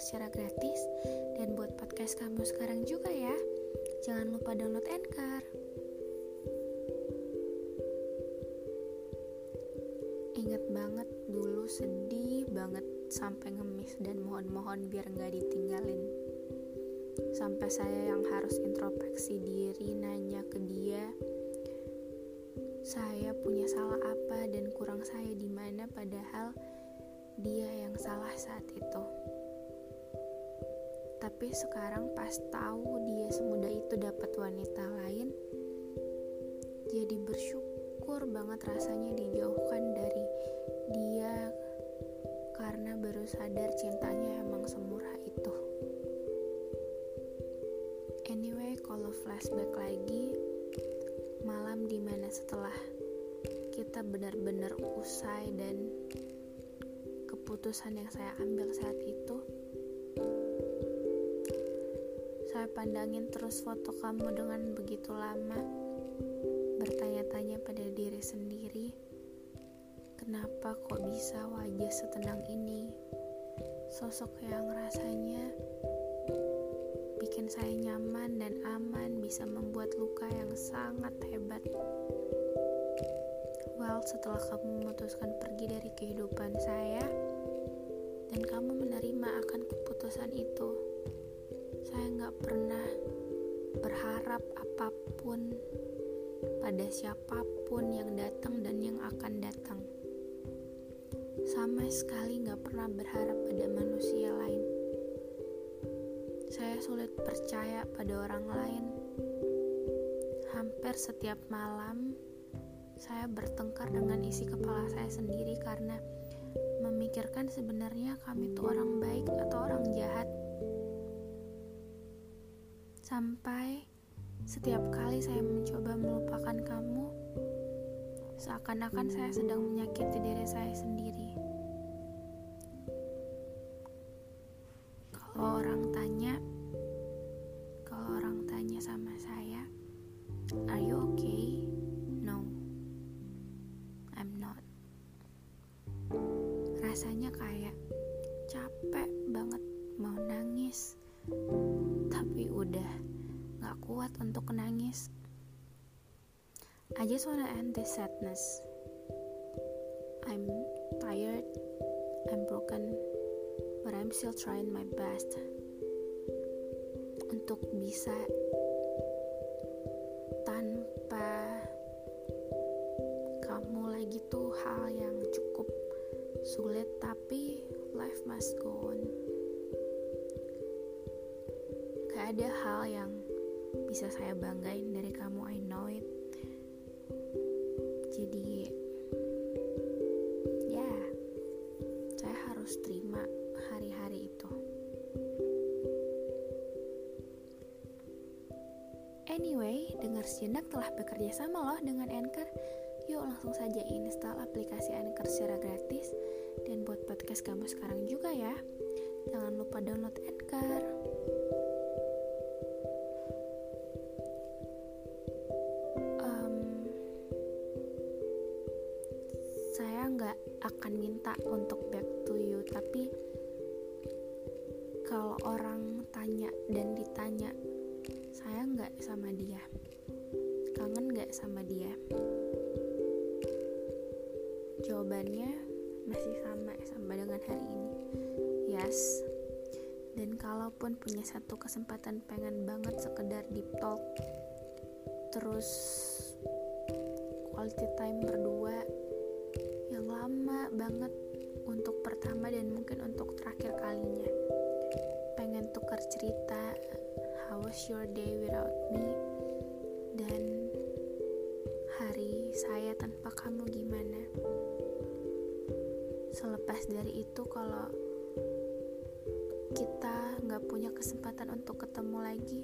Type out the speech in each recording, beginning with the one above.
Secara gratis Dan buat podcast kamu sekarang juga ya. Jangan lupa download Anchor. Ingat banget dulu sedih banget sampai ngemis dan mohon-mohon biar nggak ditinggalin. Sampai saya yang harus introspeksi diri nanya ke dia saya punya salah apa dan kurang saya di mana? Padahal dia yang salah saat itu tapi sekarang pas tahu dia semudah itu dapat wanita lain jadi bersyukur banget rasanya dijauhkan dari dia karena baru sadar cintanya emang semurah itu. Anyway, kalau flashback lagi, malam di mana setelah kita benar-benar usai dan keputusan yang saya ambil saat itu, saya pandangin terus foto kamu dengan begitu lama, bertanya-tanya pada diri sendiri, kenapa kok bisa wajah setenang ini, sosok yang rasanya bikin saya nyaman dan aman bisa membuat luka yang sangat hebat. Well, setelah kamu memutuskan pergi dari kehidupan saya dan kamu menerima akan keputusan itu, saya nggak pernah berharap apa pun pada siapa pun yang datang dan yang akan datang. Sama sekali nggak pernah berharap pada manusia lain saya sulit percaya pada orang lain. Hampir setiap malam, saya bertengkar dengan isi kepala saya sendiri karena memikirkan sebenarnya kami itu orang baik atau Sampai setiap kali saya mencoba melupakan kamu, seakan-akan saya sedang menyakiti diri saya sendiri. Kalau orang tanya, gak kuat untuk nangis. I just wanna end this sadness. I'm tired, I'm broken, but I'm still trying my best untuk bisa tanpa kamu lagi tuh hal yang cukup sulit tapi life must go on gak ada hal yang bisa saya banggain dari kamu I know it jadi ya saya harus terima hari-hari itu Anyway, dengar sejenak telah bekerja sama loh dengan Anchor. Yuk langsung saja install aplikasi Anchor secara gratis dan buat podcast kamu sekarang juga ya. Jangan lupa download Anchor. Saya nggak akan minta untuk back to you, tapi kalau orang tanya dan ditanya saya nggak sama dia? Kangen nggak sama dia? Jawabannya masih sama sama dengan hari ini. Yes. Dan kalaupun punya satu kesempatan pengen banget sekedar deep talk terus quality time berdua banget untuk pertama dan mungkin untuk terakhir kalinya. Pengen tukar cerita how was your day without me? dan hari saya tanpa kamu gimana? Selepas dari itu kalau kita nggak punya kesempatan untuk ketemu lagi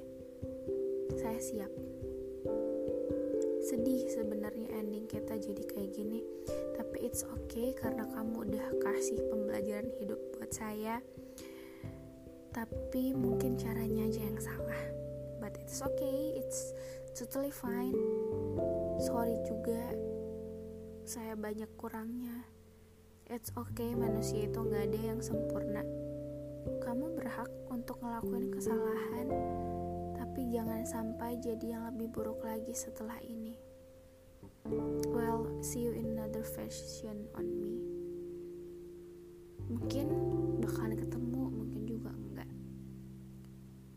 saya siap sedih sebenarnya ending kita jadi kayak gini. Tapi it's okay karena kamu udah kasih pembelajaran hidup buat saya. Tapi mungkin caranya aja yang salah. But it's okay it's totally fine. Sorry juga saya banyak kurangnya. It's okay manusia itu nggak ada yang sempurna. Kamu berhak untuk ngelakuin kesalahan tapi jangan sampai jadi yang lebih buruk lagi setelah ini. Well, see you in another version on me. Mungkin bakalan ketemu, mungkin juga enggak.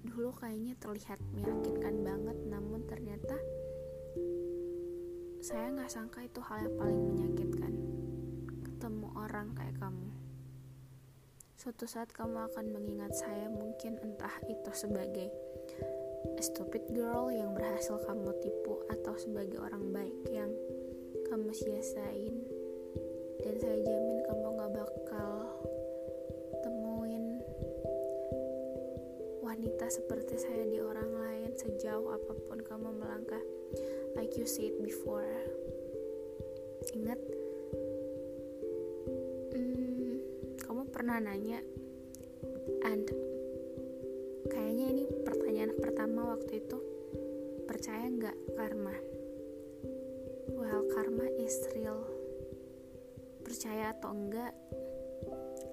Dulu kayaknya terlihat meyakinkan banget, namun ternyata saya nggak sangka itu hal yang paling menyakitkan. Ketemu orang kayak kamu. Suatu saat kamu akan mengingat saya mungkin entah itu sebagai stupid girl yang berhasil kamu tipu atau sebagai orang baik yang kamu sia-siain dan saya jamin kamu gak bakal temuin wanita seperti saya di orang lain sejauh apa pun kamu melangkah. Like you said before. Ingat? Hmm, kamu pernah nanya and pertama waktu itu percaya nggak karma? Well karma is real. Percaya atau enggak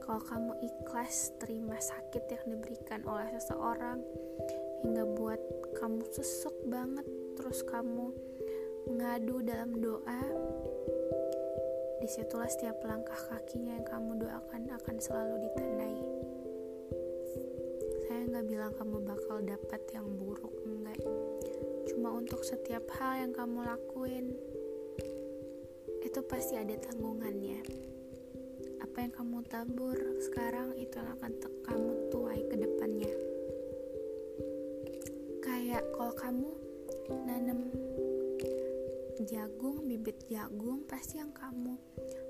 kalau kamu ikhlas terima sakit yang diberikan oleh seseorang hingga buat kamu sesek banget terus kamu mengadu dalam doa di situlah setiap langkah kakinya yang kamu doakan akan selalu ditandai nggak bilang kamu bakal dapat yang buruk enggak. Cuma untuk setiap hal yang kamu lakuin itu pasti ada tanggungannya. Apa yang kamu tabur sekarang itu yang akan kamu tuai ke depannya. Kayak kalau kamu nanam jagung bibit jagung pasti yang kamu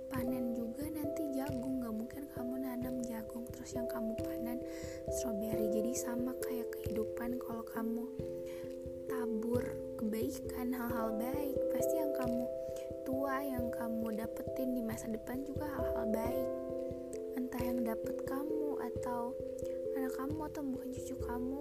panen juga nanti jagung gak mungkin kamu nanam jagung terus yang kamu panen strawberry. Jadi sama kayak kehidupan kalau kamu tabur kebaikan hal-hal baik. Pasti yang kamu tua yang kamu dapetin di masa depan juga hal-hal baik. Entah yang dapet kamu atau anak kamu atau bukan cucu kamu